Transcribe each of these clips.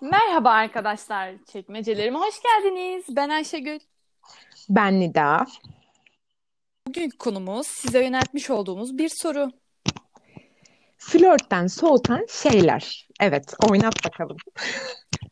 Merhaba arkadaşlar, çekmecelerime hoş geldiniz. Ben Ayşegül. Ben Nida. Bugünkü konumuz size yöneltmiş olduğumuz bir soru. Flörtten soğutan şeyler. Evet, oynat bakalım.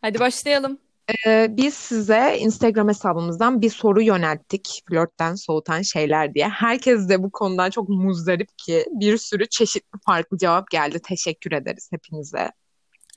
Hadi başlayalım. Ee, biz size Instagram hesabımızdan bir soru yönelttik. Flörtten soğutan şeyler diye. Herkes de bu konudan çok muzdarip ki bir sürü çeşitli farklı cevap geldi. Teşekkür ederiz hepinize.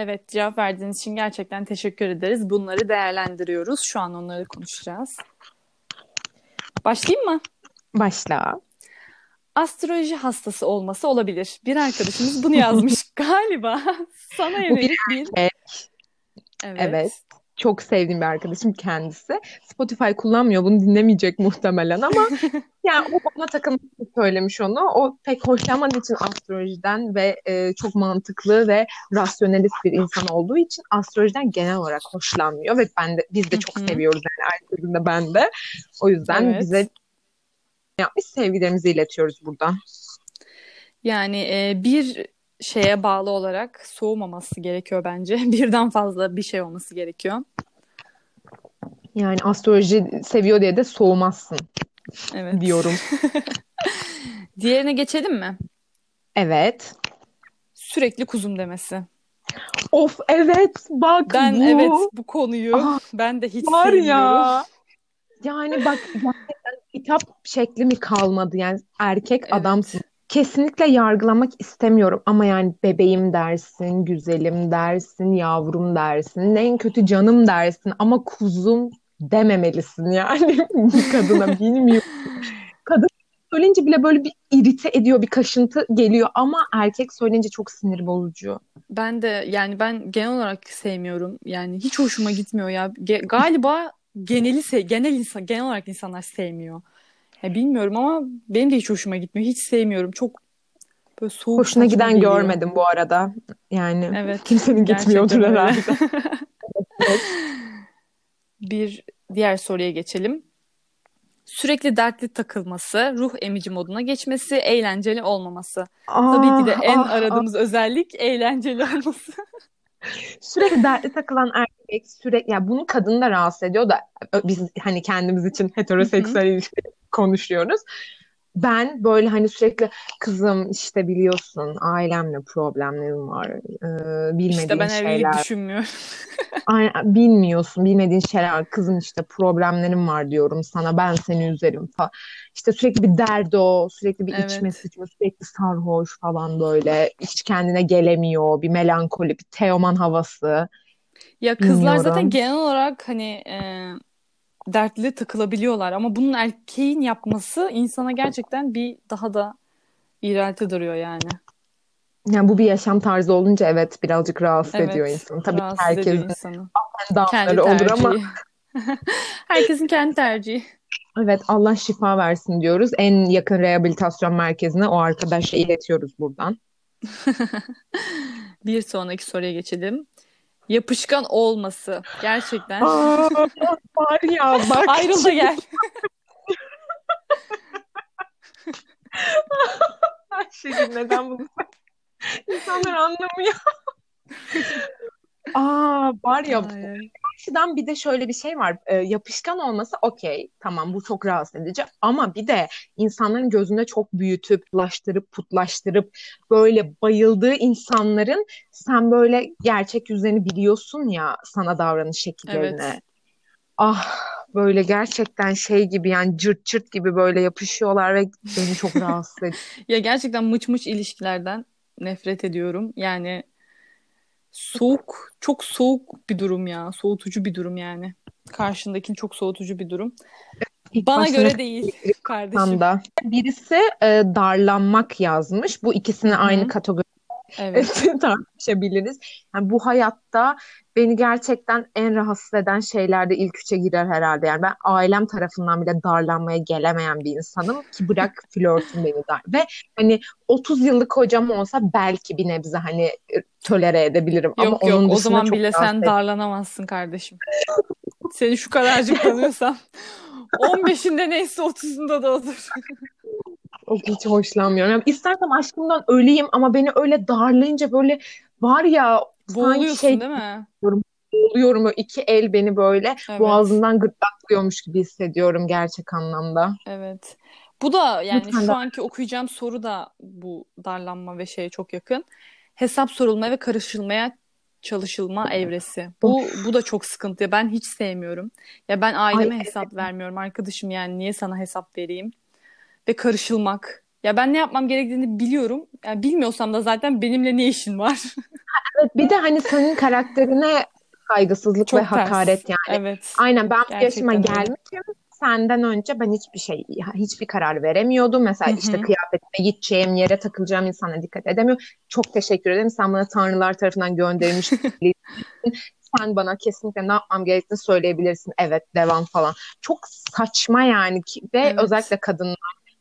Evet, cevap verdiğiniz için gerçekten teşekkür ederiz. Bunları değerlendiriyoruz. Şu an onları konuşacağız. Başlayayım mı? Başla. Astroloji hastası olması olabilir. Bir arkadaşımız bunu yazmış galiba. Sana yönelik bir... Evet. Evet. Çok sevdiğim bir arkadaşım kendisi. Spotify kullanmıyor. Bunu dinlemeyecek muhtemelen ama yani o bana takılmasını söylemiş onu. O pek hoşlanmadığı için astrolojiden ve e, çok mantıklı ve rasyonelist bir insan olduğu için astrolojiden genel olarak hoşlanmıyor ve ben de biz de çok seviyoruz yani Ayşegül de ben de. O yüzden Evet. bize yapmış sevgilerimizi iletiyoruz buradan. Yani e, bir şeye bağlı olarak soğumaması gerekiyor bence. Birden fazla bir şey olması gerekiyor. Yani astroloji seviyor diye de soğumazsın Evet. diyorum. Diğerine geçelim mi? Evet. Sürekli kuzum demesi. Of evet bak Ben bu. evet bu konuyu Ah, ben de hiç Var sevmiyorum. ya. Yani bak gerçekten hitap şekli mi kalmadı yani erkek Evet. adamsın. Kesinlikle yargılamak istemiyorum ama yani bebeğim dersin, güzelim dersin, yavrum dersin, en kötü canım dersin ama kuzum dememelisin yani bir kadına bilmiyorum. Kadın söyleyince bile böyle bir irite ediyor, bir kaşıntı geliyor ama erkek söyleyince çok sinir bozucu. Ben de yani ben genel olarak sevmiyorum. Yani hiç hoşuma gitmiyor ya. Ge- galiba geneli se- genel insan genel olarak insanlar sevmiyor. Ya bilmiyorum ama benim de hiç hoşuma gitmiyor. Hiç sevmiyorum. Çok böyle soğuk Hoşuna giden geliyor. görmedim bu arada. Yani Evet. kimsenin gitmiyordur herhalde. Evet. Bir diğer soruya geçelim. Sürekli dertli takılması, ruh emici moduna geçmesi, eğlenceli olmaması. Tabii ki de Ah, en ah, ah. aradığımız özellik eğlenceli olması. Sürekli dertli takılan erkek sürekli ya bunu kadını da rahatsız ediyor da biz hani kendimiz için heteroseksüel ilişki konuşuyoruz. Ben böyle hani sürekli kızım işte biliyorsun ailemle problemlerim var. Ee, bilmediğin İşte ben evlilik şeyler. düşünmüyorum. Aynen, bilmiyorsun, bilmediğin şeyler. Kızım işte problemlerim var diyorum sana. Ben seni üzerim falan. İşte sürekli bir derdi o, sürekli bir içme Evet. sıçma, sürekli sarhoş falan böyle. Hiç kendine gelemiyor. Bir melankoli, bir Teoman havası. Ya kızlar zaten Bilmiyorum. genel olarak hani e, dertli takılabiliyorlar ama bunun erkeğin yapması insana gerçekten bir daha da iğrelti duruyor yani. Yani bu bir yaşam tarzı olunca evet birazcık rahatsız ediyor Evet, insanı. Tabii ki ediyor herkesin Kendi olur ama. Herkesin kendi tercihi. evet Allah şifa versin diyoruz. En yakın rehabilitasyon merkezine o arkadaşa iletiyoruz buradan. Bir sonraki soruya geçelim. Yapışkan olması. Gerçekten. Aa, var ya bak Ayrıl da gel. Ayşegül neden bunu insanlar anlamıyor. Aa var ya karşıdan bir de şöyle bir şey var. Ee, yapışkan olması okey. Tamam bu çok rahatsız edici. Ama bir de insanların gözünde çok büyütüp, putlaştırıp, putlaştırıp böyle bayıldığı insanların sen böyle gerçek yüzlerini biliyorsun ya sana davranış şekillerini. Evet. Ah böyle gerçekten şey gibi yani cırt cırt gibi böyle yapışıyorlar ve beni çok rahatsız ediyor. Ya gerçekten mıç mıç ilişkilerden nefret ediyorum. Yani soğuk, çok soğuk bir durum ya. Soğutucu bir durum yani. Karşındakinin çok soğutucu bir durum. İlk Bana göre değil kardeşim. Anda. Birisi e, darlanmak yazmış. Bu ikisini aynı hı. kategoride Evet. tartışabiliriz. Yani bu hayatta beni gerçekten en rahatsız eden şeylerde ilk üçe girer herhalde. Yani ben ailem tarafından bile darlanmaya gelemeyen bir insanım ki bırak flörtüm beni dar. Ve hani 30 yıllık hocam olsa belki bir nebze hani e, tolere edebilirim ama Yok yok onun o zaman bile sen darlanamazsın kardeşim. Seni şu kadarcık tanıyorsam 15'inde neyse 30'unda da olur. Hiç hoşlanmıyorum. Yani istersem aşkımdan öleyim ama beni öyle darlayınca böyle var ya Boğuluyorsun şey değil mi? oluyorum. O iki el beni böyle Evet. boğazından gırtlaklıyormuş gibi hissediyorum gerçek anlamda. Evet. Bu da yani Lütfen şu de- anki okuyacağım soru da bu darlanma ve şeye çok yakın. Hesap sorulmaya ve karışılmaya çalışılma evresi. Bu bu da çok sıkıntı. Ben hiç sevmiyorum. Ya ben aileme Ay, hesap vermiyorum arkadaşım yani niye sana hesap vereyim? Ve karışılmak. Ya ben ne yapmam gerektiğini biliyorum. Yani bilmiyorsam da zaten benimle ne işin var? Evet, bir de hani senin karakterine saygısızlık Çok ve hakaret yani. Evet. Aynen ben bu yaşıma Gerçekten öyle. gelmişim. Senden önce ben hiçbir şey, hiçbir karar veremiyordum. Mesela Hı hı. işte kıyafetime gideceğim yere takılacağım insana dikkat edemiyorum. Çok teşekkür ederim. Sen bana tanrılar tarafından gönderilmiş Sen bana kesinlikle ne yapmam gerektiğini söyleyebilirsin. Evet, devam falan. Çok saçma yani ve Evet. özellikle kadınlar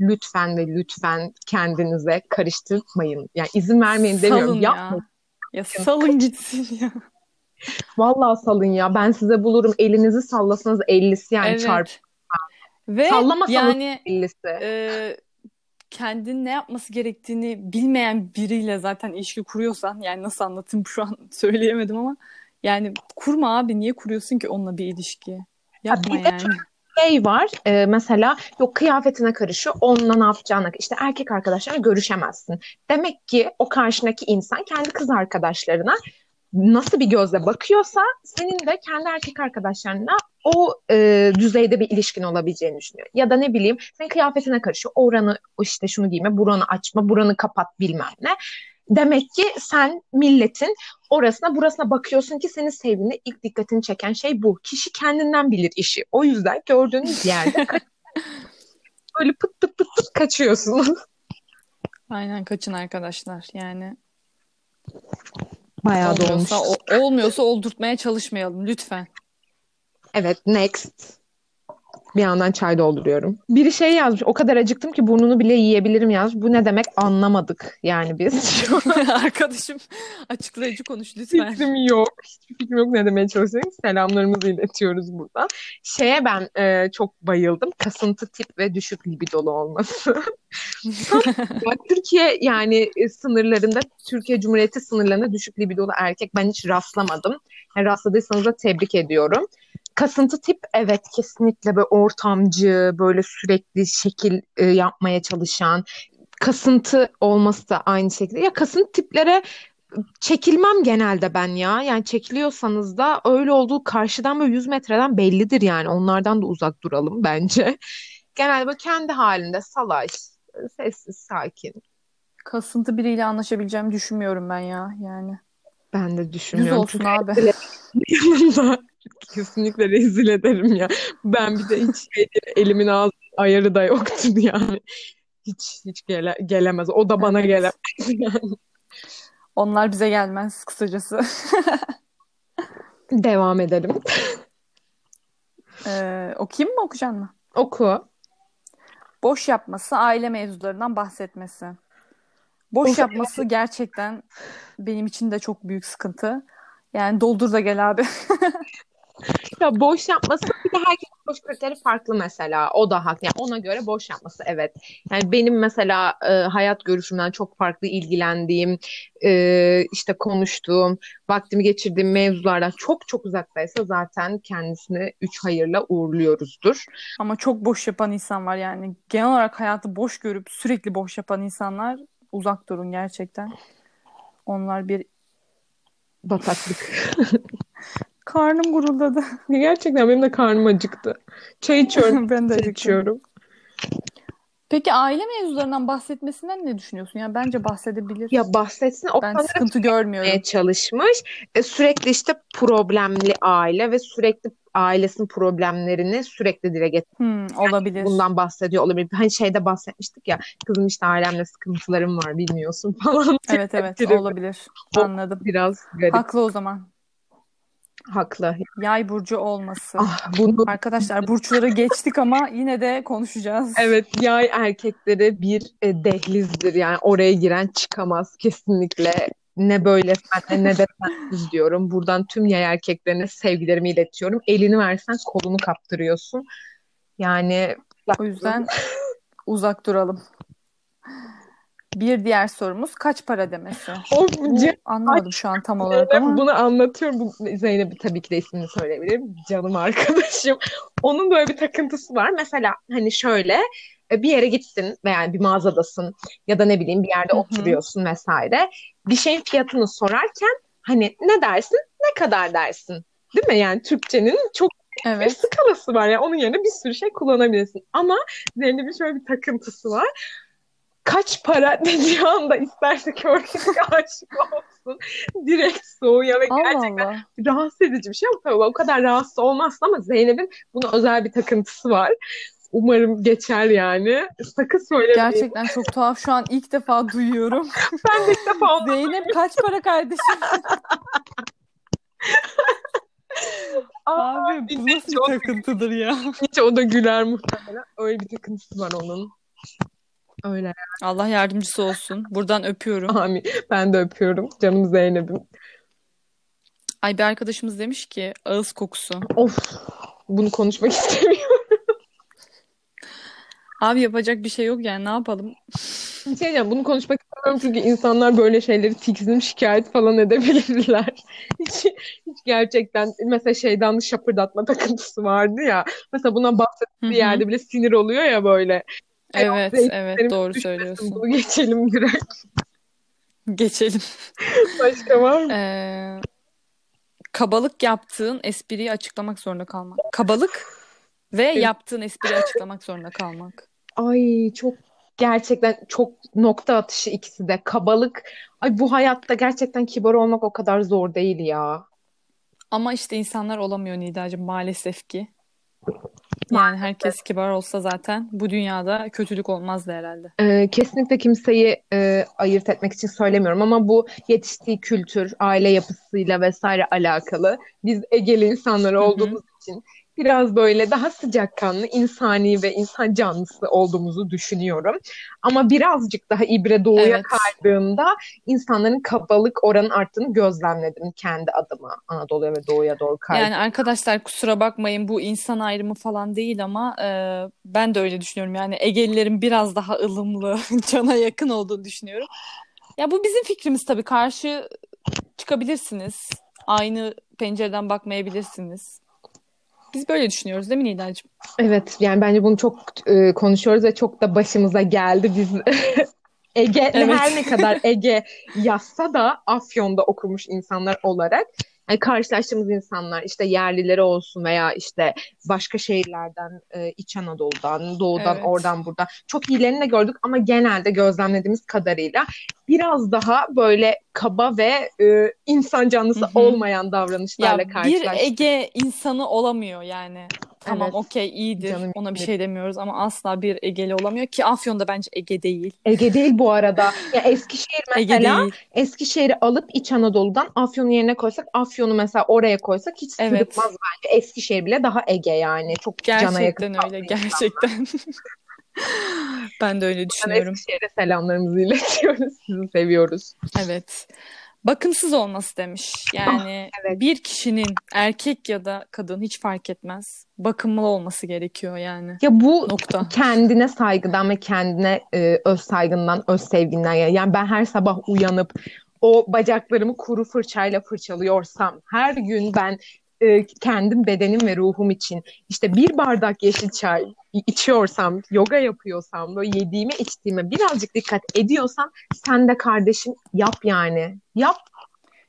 lütfen ve lütfen kendinize karıştırmayın. Yani izin vermeyin demiyorum. Salın Yapmayın. ya. Ya salın gitsin ya. Vallahi salın ya. Ben size bulurum. Elinizi sallasanız ellisi yani Evet. çarpı Ve Sallamasanız yani ellisi. e, kendin ne yapması gerektiğini bilmeyen biriyle zaten ilişki kuruyorsan yani nasıl anlatayım şu an söyleyemedim ama yani kurma abi niye kuruyorsun ki onunla bir ilişki? Yapma bir de yani. Şey var e, mesela yok kıyafetine karışıyor onunla ne yapacağına işte erkek arkadaşlarla görüşemezsin. Demek ki o karşındaki insan kendi kız arkadaşlarına nasıl bir gözle bakıyorsa senin de kendi erkek arkadaşlarına o e, düzeyde bir ilişkin olabileceğini düşünüyor. Ya da ne bileyim senin kıyafetine karışıyor. Oranı işte şunu giyme, buranı açma, buranı kapat bilmem ne. Demek ki sen milletin orasına burasına bakıyorsun ki senin sevdiğinde ilk dikkatini çeken şey bu. Kişi kendinden bilir işi. O yüzden gördüğünüz yerde böyle pıt pıt pıt pıt kaçıyorsunuz. Aynen kaçın arkadaşlar yani. Bayağı. Olmuyorsa, o- olmuyorsa oldurtmaya çalışmayalım lütfen. Evet, next. Bir yandan çay dolduruyorum. Biri şey yazmış. O kadar acıktım ki burnunu bile yiyebilirim yazmış. Bu ne demek anlamadık yani biz. Arkadaşım açıklayıcı konuş lütfen. fikrim yok. Hiçbir fikrim yok ne demeye çalışıyorum. Selamlarımızı iletiyoruz buradan. Şeye ben e, çok bayıldım. Kasıntı tip ve düşük libidolu olması. Türkiye yani e, sınırlarında, Türkiye Cumhuriyeti sınırlarında düşük libidolu erkek ben hiç rastlamadım. Yani rastladıysanız da tebrik ediyorum. Kasıntı tip evet kesinlikle böyle ortamcı, böyle sürekli şekil e, yapmaya çalışan. Kasıntı olması da aynı şekilde. Ya kasıntı tiplere çekilmem genelde ben ya. Yani çekiliyorsanız da öyle olduğu karşıdan böyle 100 metreden bellidir yani. Onlardan da uzak duralım bence. Genelde böyle kendi halinde salaş, sessiz, sakin. Kasıntı biriyle anlaşabileceğimi düşünmüyorum ben ya yani. Ben de Düz düşünmüyorum. olsun Çünkü abi. kesinlikle rezil ederim ya. Ben bir de hiç şey değil, elimin ağzı ayarı da yoktur yani. Hiç hiç gele, gelemez. O da bana Evet. gelemez yani. Onlar bize gelmez kısacası. Devam edelim. Ee, okuyayım mı okuyacaksın mı? Oku. Boş yapması, aile mevzularından bahsetmesi. Boş yapması gerçekten benim için de çok büyük sıkıntı. Yani doldur da gel abi. Ya boş yapması bir de herkesin boş kriteri farklı mesela. O da haklı. Yani ona göre boş yapması evet. Yani benim mesela e, hayat görüşümden çok farklı ilgilendiğim, e, işte konuştuğum, vaktimi geçirdiğim mevzulardan çok çok uzaktaysa zaten kendisini üç hayırla uğurluyoruzdur. Ama çok boş yapan insan var yani. Genel olarak hayatı boş görüp sürekli boş yapan insanlar uzak durun gerçekten. Onlar bir Bataklık. karnım guruldadı. Gerçekten benim de karnım acıktı. Çay içiyorum. Ben de Çay içiyorum. Peki aile mevzularından bahsetmesinden ne düşünüyorsun? Yani bence bahsedebilir. Ya bahsetsin o Ben sıkıntı görmüyorum. çalışmış. E, sürekli işte problemli aile ve sürekli ailesinin problemlerini sürekli dile getiriyor. Hmm, olabilir. Bundan bahsediyor olabilir. Hani şeyde bahsetmiştik ya kızım işte ailemle sıkıntılarım var bilmiyorsun falan. Evet evet olabilir. O- Anladım. Biraz garip. Haklı o zaman. Haklı. Yay burcu olması. Ah bunu Arkadaşlar burçları geçtik ama yine de konuşacağız. evet yay erkekleri bir e, dehlizdir. Yani oraya giren çıkamaz kesinlikle. Ne böyle senle ne de sensiz diyorum. Buradan tüm yay erkeklerine sevgilerimi iletiyorum. Elini versen kolunu kaptırıyorsun. Yani O yüzden uzak duralım. Bir diğer sorumuz kaç para demesi? Can- anlamadım şu an tam olarak Zeynep ama. bunu anlatıyorum. Bu, Zeynep tabii ki de ismini söyleyebilirim. Canım arkadaşım. Onun böyle bir takıntısı var. Mesela hani şöyle e, bir yere gittin veya bir mağazadasın ya da ne bileyim bir yerde Hı hı. oturuyorsun vesaire. Bir şeyin fiyatını sorarken hani ne dersin ne kadar dersin. Değil mi? Yani Türkçenin çok bir Evet. skalası var. Yani onun yerine bir sürü şey kullanabilirsin. Ama Zeynep'in şöyle bir takıntısı var. Kaç para dediği anda isterse körlük aşık olsun. Direkt soğuyor ve gerçekten Allah. rahatsız edici bir şey ama tabii o kadar rahatsız olmazsın ama Zeynep'in buna özel bir takıntısı var. Umarım geçer yani. Sakın söylemeyin. Gerçekten çok tuhaf. Şu an ilk defa duyuyorum. Ben de ilk defa Zeynep kaç para kardeşim? Abi bu nasıl bir takıntıdır ya? hiç o da güler muhtemelen. Öyle bir takıntısı var onun. Öyle. Allah yardımcısı olsun. Buradan öpüyorum. Amin. Ben de öpüyorum. Canım Zeynep'im. Ay bir arkadaşımız demiş ki ağız kokusu. Of. Bunu konuşmak istemiyorum. Abi yapacak bir şey yok yani ne yapalım? Bir şey diyeceğim. Bunu konuşmak istemiyorum çünkü insanlar böyle şeyleri tiksinip şikayet falan edebilirler. Hiç, hiç gerçekten mesela şeyden şapırdatma takıntısı vardı ya. Mesela buna bahsettiği hı. yerde bile sinir oluyor ya böyle. Evet, Zeytin evet doğru söylüyorsun. Bunu geçelim direkt. Geçelim. Başka var mı? Ee, kabalık yaptığın espriyi açıklamak zorunda kalmak. Kabalık ve yaptığın espriyi açıklamak zorunda kalmak. Ay çok gerçekten çok nokta atışı ikisi de. Kabalık. Ay bu hayatta gerçekten kibar olmak o kadar zor değil ya. Ama işte insanlar olamıyor Nidacığım maalesef ki. Yani herkes kibar olsa zaten bu dünyada kötülük olmazdı herhalde. Ee, kesinlikle kimseyi e, ayırt etmek için söylemiyorum ama bu yetiştiği kültür, aile yapısıyla vesaire alakalı. Biz Egeli insanlar Hı hı. olduğumuz için biraz böyle daha sıcakkanlı, insani ve insan canlısı olduğumuzu düşünüyorum. Ama birazcık daha İbre doğuya Evet. kaydığında insanların kabalık oranı arttığını gözlemledim kendi adıma. Anadolu'ya ve doğuya doğru kaydı. Yani arkadaşlar kusura bakmayın bu insan ayrımı falan değil ama e, ben de öyle düşünüyorum. Yani Egelilerin biraz daha ılımlı, cana yakın olduğunu düşünüyorum. Ya bu bizim fikrimiz tabii. Karşı çıkabilirsiniz. Aynı pencereden bakmayabilirsiniz. Biz böyle düşünüyoruz değil mi Nidacığım? Evet, yani bence bunu çok e, konuşuyoruz ve çok da başımıza geldi. Biz Ege Evet. her ne kadar Ege yazsa da Afyon'da okumuş insanlar olarak yani karşılaştığımız insanlar işte yerlileri olsun veya işte başka şehirlerden, e, İç Anadolu'dan, Doğudan, Evet. oradan buradan çok iyilerini de gördük ama genelde gözlemlediğimiz kadarıyla biraz daha böyle kaba ve e, insan canlısı Hı hı. olmayan davranışlarla Ya bir karşılaştık. Ege insanı olamıyor yani. Tamam Evet. okey iyidir. Canım Ona bir şey demiyoruz ama asla bir Egeli olamıyor ki Afyon'da bence Ege değil. Ege değil bu arada. Ya Eskişehir Ege mesela değil. Eskişehir'i alıp İç Anadolu'dan Afyon'un yerine koysak Afyon'u mesela oraya koysak hiç Evet. sırıtmaz bence. Eskişehir bile daha Ege yani. Çok cana yakın Gerçekten tatlı öyle. Gerçekten. Ben de öyle düşünüyorum. Eskişehir'e selamlarımızı iletiyoruz. Sizi seviyoruz. Evet. Bakımsız olması demiş. Yani Ah, evet. bir kişinin erkek ya da kadın hiç fark etmez. Bakımlı olması gerekiyor yani. Ya bu Nokta. kendine saygıdan ve kendine e, öz saygından, öz sevginden yani. Yani ben her sabah uyanıp o bacaklarımı kuru fırçayla fırçalıyorsam, her gün ben e, kendim bedenim ve ruhum için işte bir bardak yeşil çay içiyorsam, yoga yapıyorsam, böyle yediğime içtiğime birazcık dikkat ediyorsam sen de kardeşim yap yani. Yap.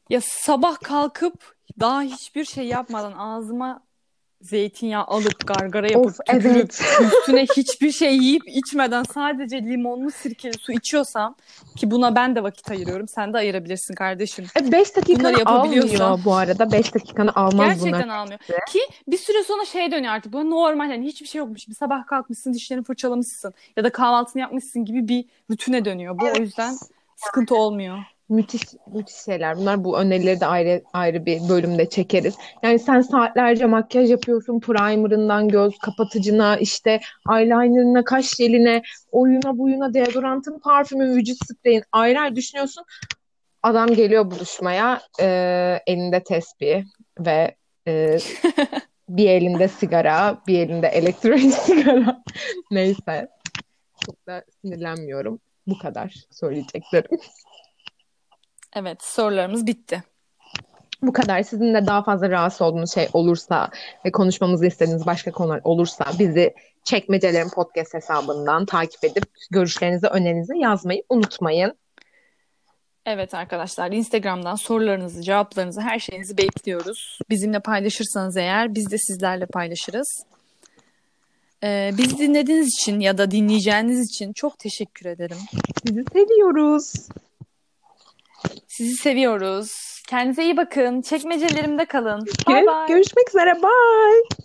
Ya sabah kalkıp daha hiçbir şey yapmadan ağzıma zeytinyağı alıp gargara yapıp Of tükürüp evet. üstüne hiçbir şey yiyip içmeden sadece limonlu sirkeli su içiyorsam ki buna ben de vakit ayırıyorum. Sen de ayırabilirsin kardeşim. 5 dakikanı Bunları yapabiliyorsan- almıyor bu arada. 5 dakikanı almaz bunlar. Gerçekten almıyor. Ki bir süre sonra şeye dönüyor artık. Bu normal yani hiçbir şey yokmuş gibi. Sabah kalkmışsın, dişlerini fırçalamışsın ya da kahvaltını yapmışsın gibi bir rutine dönüyor. Bu o yüzden sıkıntı olmuyor. Müthiş müthiş şeyler. Bunlar bu önerileri de ayrı ayrı bir bölümde çekeriz. Yani sen saatlerce makyaj yapıyorsun. Primer'ından göz kapatıcına, işte eyeliner'ına, kaş jeline, oyuna buyuna, deodorantın, parfümün, vücut spreyin ayrı ayrı düşünüyorsun. Adam geliyor buluşmaya, e, elinde tesbih ve e, bir elinde sigara, bir elinde elektronik sigara. Neyse. Çok da sinirlenmiyorum. Bu kadar söyleyeceklerim. Evet sorularımız bitti. Bu kadar. Sizin de daha fazla rahatsız olduğunuz şey olursa ve konuşmamızı istediğiniz başka konular olursa bizi Çekmecelerin podcast hesabından takip edip görüşlerinizi, önerinizi yazmayı unutmayın. Evet arkadaşlar Instagram'dan sorularınızı, cevaplarınızı, her şeyinizi bekliyoruz. Bizimle paylaşırsanız eğer biz de sizlerle paylaşırız. Ee, bizi dinlediğiniz için ya da dinleyeceğiniz için çok teşekkür ederim. Sizi seviyoruz. Sizi seviyoruz. Kendinize iyi bakın. Çekmecelerimde kalın. Bye bye. Görüşmek üzere. Bye.